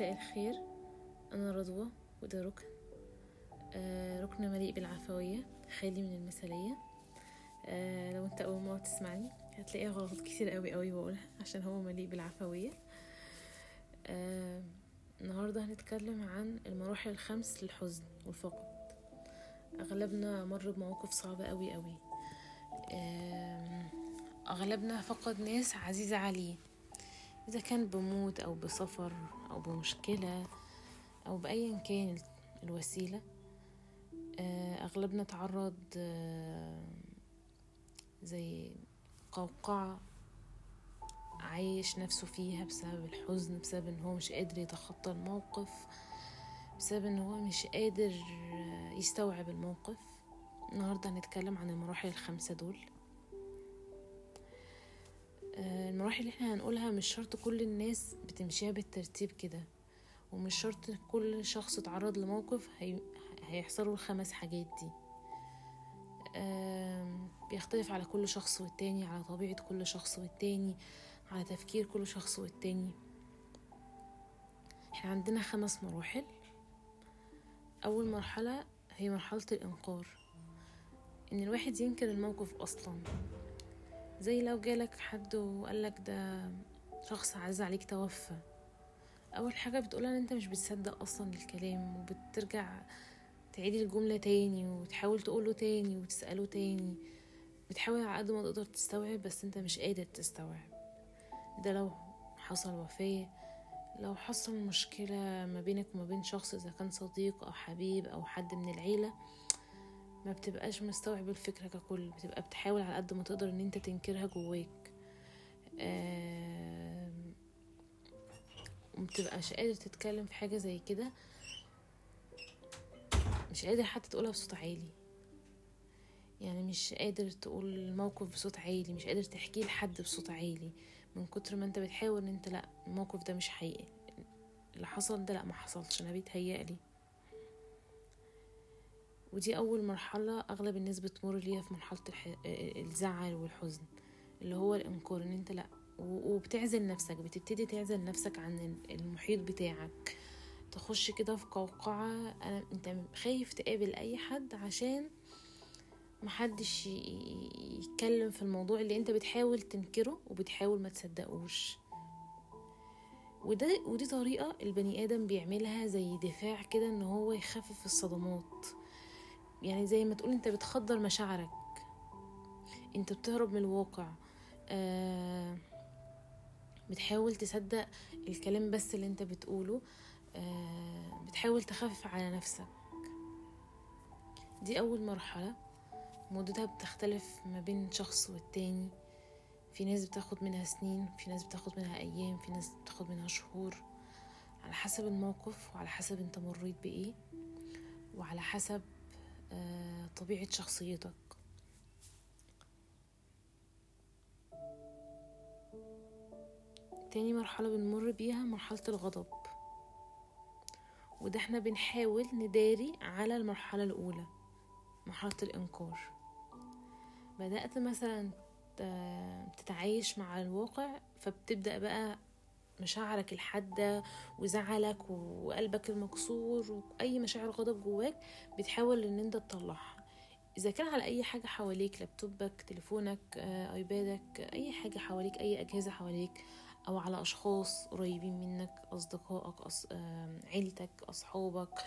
مساء الخير. أنا رضوى وده ركن. آه ركن مليء بالعفوية خالي من المثالية. آه لو أنت أول مرة تسمعني هتلاقيها غلط كتير قوي قوي بقولها عشان هو مليء بالعفوية. آه النهاردة هنتكلم عن المراحل الخمس للحزن والفقد. أغلبنا مر بمواقف صعبة قوي قوي. آه أغلبنا فقد ناس عزيزة عليه. إذا كان بموت أو بسفر أو بمشكلة أو بأيا كان الوسيلة أغلبنا تعرض زي قوقعة عايش نفسه فيها بسبب الحزن بسبب إن هو مش قادر يتخطى الموقف بسبب إن هو مش قادر يستوعب الموقف. النهاردة هنتكلم عن المراحل الخمسة دول. المراحل اللي إحنا هنقولها مش شرط كل الناس بتمشيها بالترتيب كده ومش شرط كل شخص اتعرض لموقف هي... هيحصلوا الخمس حاجات دي. بيختلف على كل شخص والتاني على طبيعة كل شخص والتاني على تفكير كل شخص والتاني. إحنا عندنا خمس مراحل. أول مرحلة هي مرحلة الإنكار إن الواحد ينكر الموقف أصلا. زي لو جالك حد وقالك ده شخص عز عليك توفى. أول حاجة بتقولها إن أنت مش بتصدق أصلا الكلام وبترجع تعيد الجملة تاني وتحاول تقوله تاني وتسأله تاني. بتحاول على قد ما تقدر تستوعب بس أنت مش قادر تستوعب. ده لو حصل وفاة لو حصل مشكلة ما بينك وما بين شخص إذا كان صديق أو حبيب أو حد من العيلة. ما بتبقاش مستوعب الفكرة ككل بتبقى بتحاول على قد ما تقدر إن أنت تنكرها جواك. ومتبقاش قادر تتكلم في حاجة زي كده. مش قادر حتى تقولها بصوت عالي. يعني مش قادر تقول الموقف بصوت عالي مش قادر تحكيه لحد بصوت عالي. من كتر ما أنت بتحاول إن أنت لأ الموقف ده مش حقيقي. اللي حصل ده لأ ما حصلش أنا بيتهيألي. ودي أول مرحلة أغلب الناس بتمر ليها في مرحلة الح... الزعل والحزن اللي هو الإنكار إن أنت لأ وبتعزل نفسك بتبتدي تعزل نفسك عن المحيط بتاعك. تخش كده في قوقعة أنا أنت خايف تقابل أي حد عشان محدش يتكلم في الموضوع اللي أنت بتحاول تنكره وبتحاول ما تصدقوش. وده ودي طريقة البني آدم بيعملها زي دفاع كده إن هو يخفف الصدمات. يعني زي ما تقول انت بتخدر مشاعرك. انت بتهرب من الواقع. آه بتحاول تصدق الكلام بس اللي انت بتقوله. آه بتحاول تخفف على نفسك. دي أول مرحلة. مدتها بتختلف ما بين شخص والتاني. في ناس بتاخد منها سنين في ناس بتاخد منها أيام في ناس بتاخد منها شهور. على حسب الموقف وعلى حسب انت مريت بإيه. وعلى حسب طبيعة شخصيتك. تاني مرحلة بنمر بيها مرحلة الغضب. وده إحنا بنحاول نداري على المرحلة الأولى مرحلة الإنكار. بدأت مثلا تتعايش مع الواقع فبتبدأ بقى مشاعرك الحادة وزعلك وقلبك المكسور وأي مشاعر غضب جواك بتحاول إن أنت تطلعها. إذا كان على أي حاجة حواليك لابتوبك تليفونك آه، أيبادك أي حاجة حواليك أي أجهزة حواليك أو على أشخاص قريبين منك أصدقائك أص... عيلتك أصحابك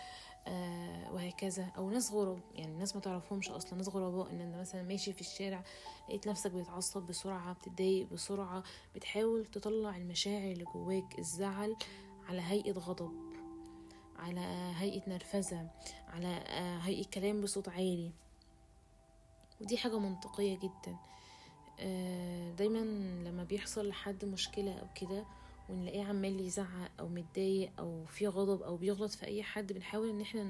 وهكذا. أو ناس غرب يعني ناس ما تعرفهمش أصلا. ناس غرباء إن أنت مثلا ماشي في الشارع لقيت نفسك بتتعصب بسرعة بتتضايق بسرعة بتحاول تطلع المشاعر اللي جواك الزعل على هيئة غضب على هيئة نرفزة على هيئة كلام بصوت عالي. ودي حاجة منطقية جدا. دايما لما بيحصل لحد مشكلة أو كده ونلاقيه عمال يزعق أو متضايق أو في غضب أو بيغلط في أي حد بنحاول إن إحنا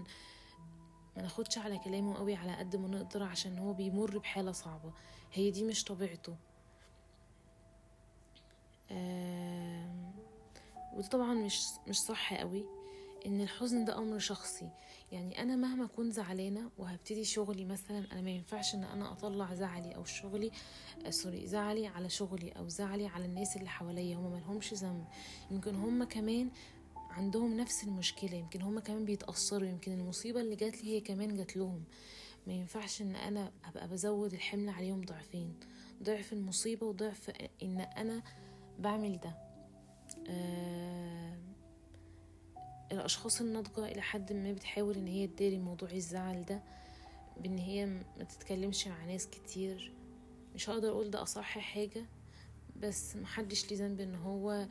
ما ناخدش على كلامه قوي على قد ما نقدر عشان هو بيمر بحالة صعبة. هي دي مش طبيعته. آه وده طبعا مش مش صح قوي. إن الحزن ده أمر شخصي. يعني أنا مهما أكون زعلانة وهبتدي شغلي مثلا أنا ما ينفعش إن أنا أطلع زعلي أو شغلي آه سوري زعلي على شغلي أو زعلي على الناس اللي حواليا. هما ملهمش ذنب. يمكن هما كمان عندهم نفس المشكلة. يمكن هما كمان بيتأثروا. يمكن المصيبة اللي جات لي هي كمان جات لهم. ما ينفعش إن أنا أبقى بزود الحمل عليهم ضعفين. ضعف المصيبة وضعف إن أنا بعمل ده. آه الأشخاص الناضجة إلى حد ما بتحاول إن هي تداري موضوع الزعل ده بإن هي ما تتكلمش مع ناس كتير. مش هقدر أقول ده أصح حاجة بس محدش ليه ذنب إن هو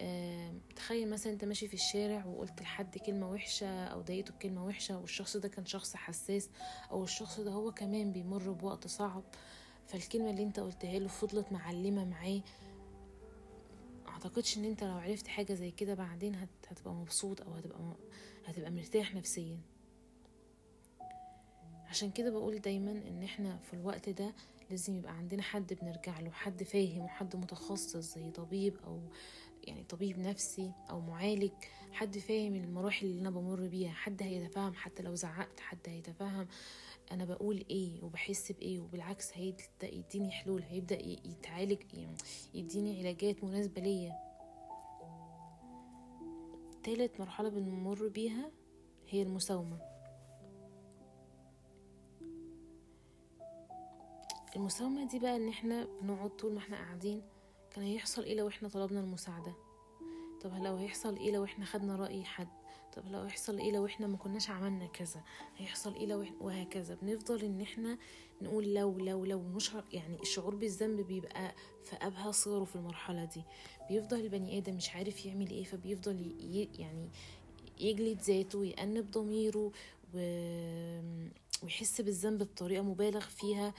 آه تخيل مثلا أنت ماشي في الشارع وقلت لحد كلمة وحشة أو ضايقته بكلمة وحشة والشخص ده كان شخص حساس أو الشخص ده هو كمان بيمر بوقت صعب فالكلمة اللي أنت قلتها له فضلت معلمة معاه. أعتقدش إن أنت لو عرفت حاجة زي كده بعدين هتبقى مبسوط أو هتبقى هتبقى مرتاح نفسيا. عشان كده بقول دايما إن إحنا في الوقت ده لازم يبقى عندنا حد بنرجع له حد فاهم وحد متخصص زي طبيب أو يعني طبيب نفسي أو معالج حد فاهم المراحل اللي أنا بمر بيها حد هيتفهم حتى لو زعقت حد هيتفهم أنا بقول إيه وبحس بإيه وبالعكس هيبدأ يديني حلول هيبدأ يتعالج يديني علاجات مناسبة ليا. تالت مرحلة بنمر بيها هي المساومة. المساومة دي بقى إن إحنا بنقعد طول ما إحنا قاعدين كان هيحصل إيه لو إحنا طلبنا المساعدة؟ طب لو هيحصل إيه لو إحنا خدنا رأي حد؟ طب لو هيحصل إيه لو إحنا ما كناش عملنا كذا؟ هيحصل إيه لو وهكذا. بنفضل ان إحنا نقول لو لو لو نشعر يعني الشعور بالذنب بيبقى في أبهى صغره في المرحلة دي. بيفضل البني آدم مش عارف يعمل إيه فبيفضل. يعني يجلد ذاته يأنب ضميره و... ويحس بالذنب بطريقة مبالغ فيها.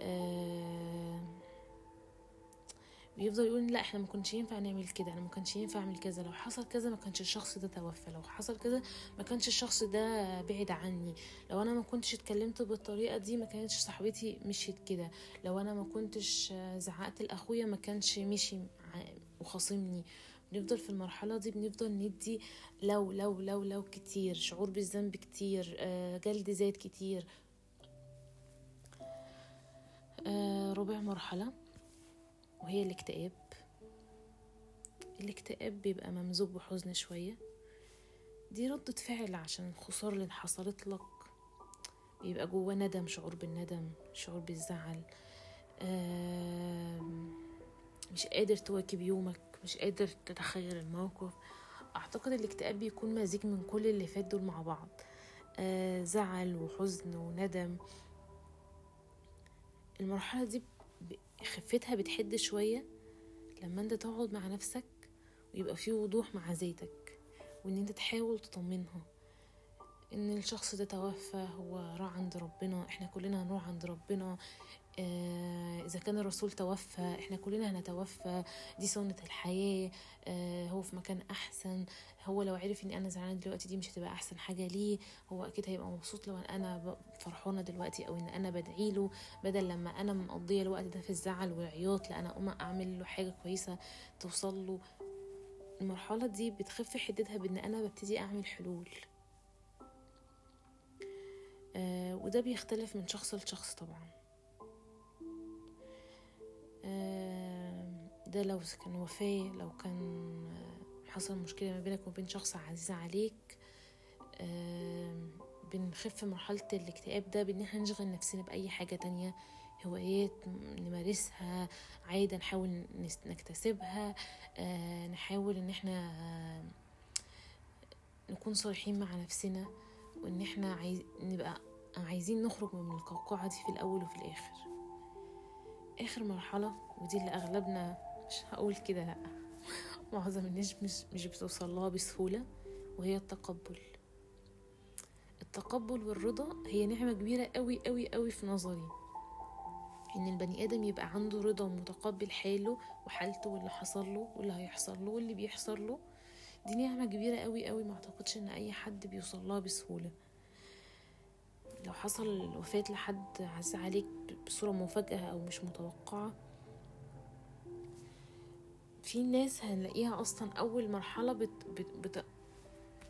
آه بيفضل يقول لا إحنا ما كنش ينفع نعمل كده أنا ما كانش ينفع أعمل كذا لو حصل كذا ما كانش الشخص ده توفى لو حصل كذا ما كانش الشخص ده بعد عني لو أنا ما كنتش اتكلمت بالطريقة دي ما كانتش صاحبتي مشيت كده لو أنا ما كنتش زعقت لأخويا ما كانش مشي وخاصمني. بنفضل في المرحلة دي بنفضل ندي لو لو لو لو كتير شعور بالذنب كتير جلد ذات كتير. ربع مرحلة. وهي الاكتئاب. الاكتئاب بيبقى ممزوج بحزن شوية. دي ردة فعل عشان الخسارة اللي حصلت لك. بيبقى جواه ندم شعور بالندم شعور بالزعل. مش قادر تواكب يومك مش قادر تتخيل الموقف. أعتقد الاكتئاب بيكون مزيج من كل اللي فات دول مع بعض. زعل وحزن وندم. المرحلة دي خفتها بتحد شوية لما انت تقعد مع نفسك ويبقى في وضوح مع ذاتك وان انت تحاول تطمنها. ان الشخص ده توفى هو راح عند ربنا إحنا كلنا هنروح عند ربنا. آه إذا كان الرسول توفى إحنا كلنا هنتوفى. دي سنة الحياة. آه هو في مكان أحسن. هو لو عرف ان أنا زعلانة دلوقتي دي مش هتبقى أحسن حاجة ليه. هو أكيد هيبقى مبسوط لو أنا فرحانة دلوقتي أو إن أنا بدعي له. بدل لما أنا مقضية الوقت ده في الزعل والعياط لا أنا أقوم أعمل له حاجة كويسة توصل له. المرحلة دي بتخف حدتها بإن أنا ببتدي أعمل حلول. آه وده بيختلف من شخص لشخص طبعا. ده لو كان وفاة لو كان حصل مشكلة ما بينك وبين شخص عزيز عليك آه بنخف مرحلة الاكتئاب ده بإن إحنا نشغل نفسنا بأي حاجة تانية هوايات نمارسها عادة نحاول نكتسبها آه نحاول إن إحنا نكون صريحين مع نفسنا وإن إحنا عايز نبقى عايزين نخرج من القوقعة دي في الأول وفي الآخر. آخر مرحلة ودي اللي أغلبنا مش هقول كده لأ. معظم الناس مش, مش بتوصل لها بسهولة وهي التقبل. التقبل والرضا هي نعمة كبيرة قوي قوي قوي في نظري. إن البني آدم يبقى عنده رضا ومتقبل حاله وحالته واللي حصل له واللي هيحصل له واللي بيحصل له دي نعمة كبيرة قوي قوي ما أعتقدش إن أي حد بيوصل لها بسهولة. لو حصل وفاة لحد عز عليك بصورة مفاجئة أو مش متوقعة في ناس هنلاقيها أصلا أول مرحلة بت بت بت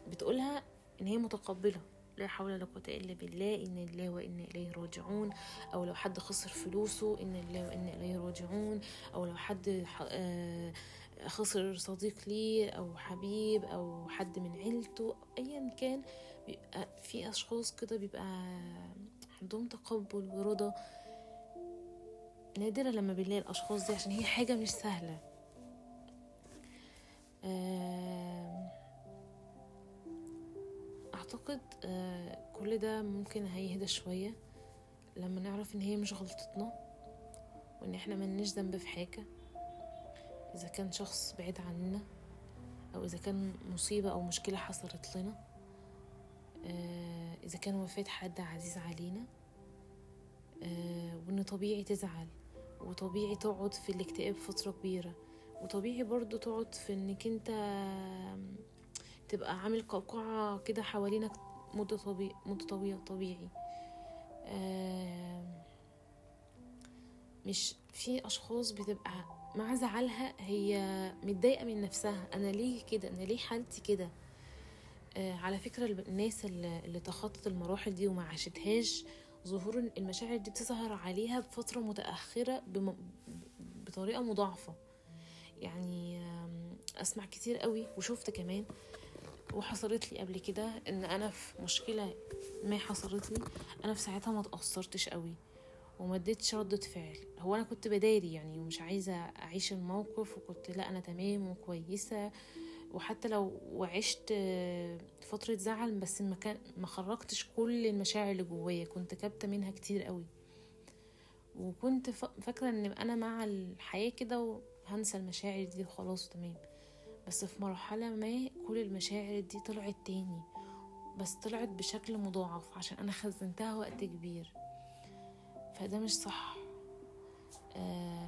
بتقولها إن هي متقبلة. لا حول ولا قوة إلا بالله إن الله وإنا إليه راجعون. أو لو حد خسر فلوسه إن الله وإنا إليه راجعون. أو لو حد خسر صديق ليه أو حبيب أو حد من عيلته ايا كان. بيبقى في أشخاص كده بيبقى عندهم تقبل ورضا نادرة لما بنلاقي الأشخاص دي عشان هي حاجة مش سهلة. أعتقد كل ده ممكن هيهدى شوية لما نعرف إن هي مش غلطتنا وإن إحنا ملناش ذنب في حاجة. إذا كان شخص بعيد عننا أو إذا كان مصيبة أو مشكلة حصلت لنا إذا كان وفاة حد عزيز علينا وان طبيعي تزعل وطبيعي تقعد في الاكتئاب فترة كبيرة وطبيعي برضو تقعد في إنك أنت تبقى عامل قوقعة كده حوالينك مدة طبيعي مدة طويلة طبيعي. مش في أشخاص بتبقى مع زعلها هي متضايقة من نفسها. أنا ليه كده؟ أنا ليه حالتي كده؟ آه على فكرة الناس اللي, تخطت المراحل دي وما عاشتهاش ظهور المشاعر دي بتظهر عليها بفترة متأخرة بم... بطريقة مضاعفة. يعني أسمع كتير قوي وشفت كمان وحصلت لي قبل كده إن أنا في مشكلة ما حصلت لي أنا في ساعتها ما تأثرتش قوي وما اديتش ردة فعل. هو أنا كنت بداري يعني ومش عايزة أعيش الموقف وكنت لأ أنا تمام وكويسة. وحتى لو وعشت فترة زعل بس ما خرجتش كل المشاعر اللي جوايا. كنت كابتة منها كتير قوي. وكنت فاكرة إن أنا مع الحياة كده وهنسى المشاعر دي وخلاص تمام بس في مرحلة ما كل المشاعر دي طلعت تاني. بس طلعت بشكل مضاعف عشان أنا خزنتها وقت كبير. فده مش صح. آه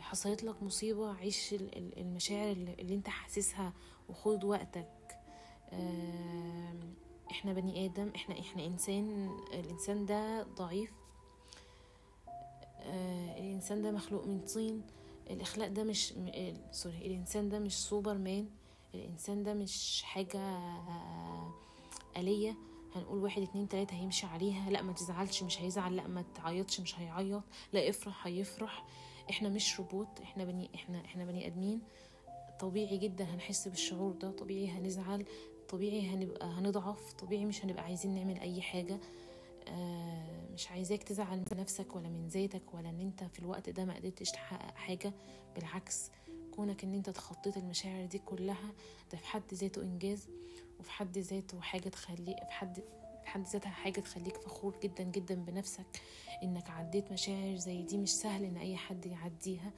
حصلت لك مصيبة عيش المشاعر اللي انت حاسسها وخد وقتك. آه إحنا بني آدم إحنا إحنا إنسان الإنسان ده ضعيف. آه الإنسان ده مخلوق من طين. الأخلاق ده مش سوري الإنسان ده مش سوبر مان. الإنسان ده مش حاجة آلية. هنقول واحد اتنين تلاتة هيمشي عليها. لا ما تزعلش مش هيزعل. لا ما تعيطش مش هيعيط. لا افرح هيفرح. إحنا مش روبوت إحنا بني إحنا إحنا بني آدمين. طبيعي جدا هنحس بالشعور ده طبيعي هنزعل طبيعي هنبقى هنضعف طبيعي مش هنبقى عايزين نعمل أي حاجة. آه مش عايزاك تزعل من نفسك ولا من ذاتك ولا إن أنت في الوقت ده ما قدرتش تحقق حاجة. بالعكس كونك إن أنت تخطيت المشاعر دي كلها ده في حد ذاته إنجاز وفي حد ذاته حاجة تخليك في حد حد ذاتها حاجة تخليك فخور جدا جدا بنفسك إنك عديت مشاعر زي دي مش سهل إن أي حد يعديها.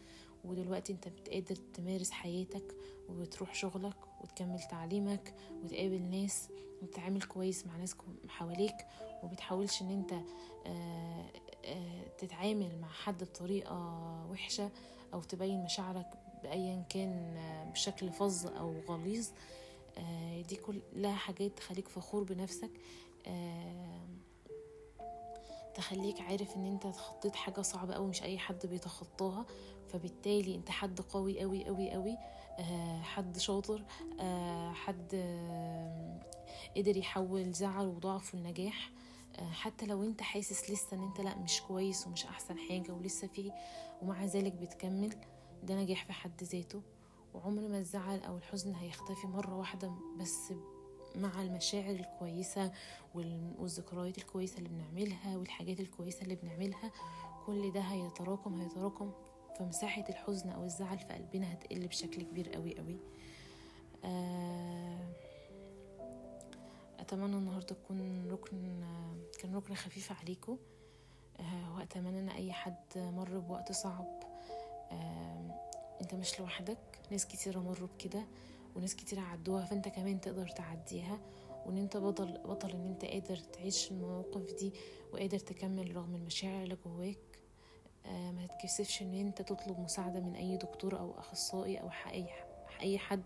ودلوقتي أنت بتقدر تمارس حياتك وبتروح شغلك وتكمل تعليمك وتقابل ناس وتتعامل كويس مع ناس حواليك. وبتحاولش إن أنت آآ آآ تتعامل مع حد بطريقة وحشة أو تبين مشاعرك بأيا كان بشكل فظ أو غليظ. دي كلها حاجات تخليك فخور بنفسك. تخليك عارف إن أنت تخطيت حاجة صعبة قوي مش أي حد بيتخطاها. فبالتالي أنت حد قوي قوي قوي قوي حد شاطر حد قدر يحول زعل وضعف لنجاح. حتى لو أنت حاسس لسه إن أنت لأ مش كويس ومش أحسن حاجة ولسه فيه ومع ذلك بتكمل ده نجاح في حد ذاته. وعمر ما الزعل أو الحزن هيختفي مرة واحدة بس مع المشاعر الكويسة والذكريات الكويسة اللي بنعملها والحاجات الكويسة اللي بنعملها. كل ده هيتراكم هيتراكم فمساحة الحزن أو الزعل في قلبنا هتقل بشكل كبير قوي قوي أتمنى النهاردة تكون ركن كان ركن خفيف عليكم. وأتمنى أن أي حد مر بوقت صعب. أنت مش لوحدك. ناس كتيرة مروا بكده. وناس كتير عدوها فأنت كمان تقدر تعديها. وإن أنت بطل بطل إن أنت قادر تعيش المواقف دي وقادر تكمل رغم المشاعر اللي جواك آه ما تتكسفش إن أنت تطلب مساعدة من أي دكتور أو أخصائي أو أي حد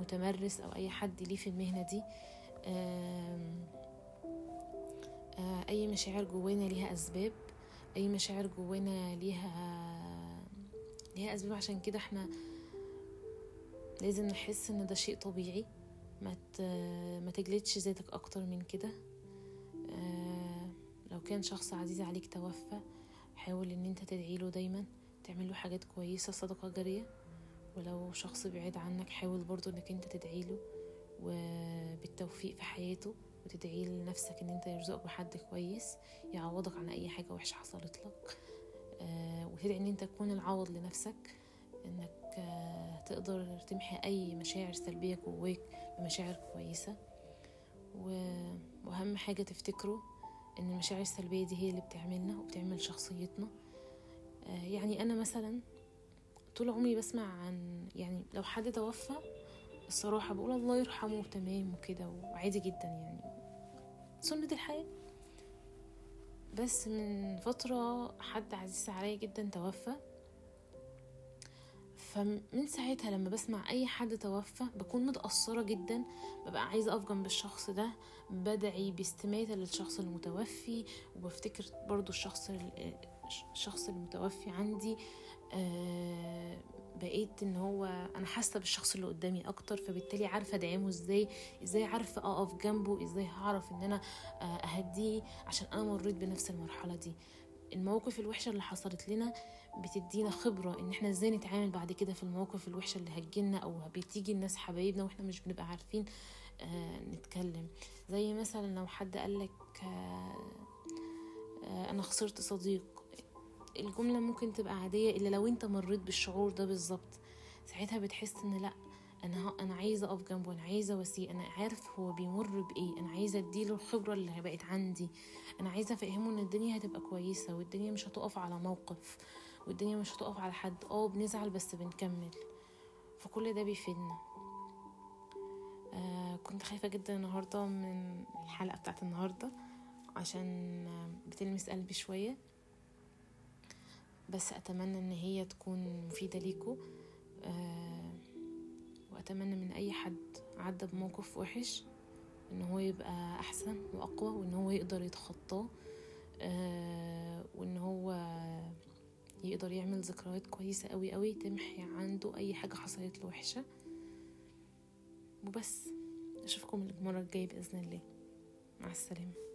متمرس أو أي حد ليه في المهنة دي. آه أي مشاعر جوانا ليها أسباب أي مشاعر جوانا ليها ليها أسباب. عشان كده إحنا لازم نحس إن ده شيء طبيعي. ما ما تجلدش ذاتك أكتر من كده. آه لو كان شخص عزيز عليك توفى حاول إن أنت تدعي له دايما تعمل له حاجات كويسة صدقة جارية. ولو شخص بعيد عنك حاول برضو إنك أنت تدعيله وبالتوفيق في حياته وتدعي لنفسك إن أنت يرزقك بحد كويس يعوضك عن أي حاجة وحشة حصلت لك. آه وتدعي إن أنت تكون العوض لنفسك. إنك آه تقدر تمحي أي مشاعر سلبية جواك بمشاعر كويسة. وأهم حاجة تفتكروا إن المشاعر السلبية دي هي اللي بتعملنا وبتعمل شخصيتنا. آه يعني أنا مثلا طول عمري بسمع عن يعني لو حد توفى الصراحة بقول الله يرحمه تمام وكده وعادي جدا يعني. سنة الحياة. بس من فترة حد عزيز عليا جدا توفى فمن ساعتها لما بسمع أي حد توفى بكون متأثرة جدا ببقى عايزة أقف جنب الشخص ده بدعي باستماتة للشخص المتوفي وبفتكر برضو الشخص الشخص المتوفي عندي آه بقيت إن هو أنا حاسة بالشخص اللي قدامي أكتر فبالتالي عارفة أدعمه إزاي إزاي عارفة أقف جنبه إزاي هعرف إن أنا أهديه عشان أنا مريت بنفس المرحلة دي. المواقف الوحشة اللي حصلت لنا بتدينا خبرة إن إحنا إزاي نتعامل بعد كده في المواقف الوحشة اللي هتجيلنا أو بتيجي الناس حبايبنا وإحنا مش بنبقى عارفين آه نتكلم. زي مثلا لو حد قالك آه آه أنا خسرت صديق. الجملة ممكن تبقى عادية إلا لو أنت مريت بالشعور ده بالظبط. ساعتها بتحس إن لأ أنا أنا عايزة أقف جنبه أنا عايزة أواسيه. أنا عارف هو بيمر بإيه. أنا عايزة أديله الخبرة اللي بقت عندي. أنا عايزة أفهمه إن الدنيا هتبقى كويسة والدنيا مش هتقف على موقف. والدنيا مش هتقف على حد. آه بنزعل بس بنكمل. فكل ده بيفيدنا. آه كنت خايفة جدا النهاردة من الحلقة بتاعت النهاردة عشان بتلمس قلبي شوية. بس أتمنى إن هي تكون مفيدة ليكوا أه وأتمنى من أي حد عدى بموقف وحش إن هو يبقى أحسن وأقوى وإن هو يقدر يتخطاه. أه وإن هو يقدر يعمل ذكريات كويسة قوي قوي تمحي عنده أي حاجة حصلت له وحشة. وبس أشوفكم المرة الجاية بإذن الله. مع السلامة.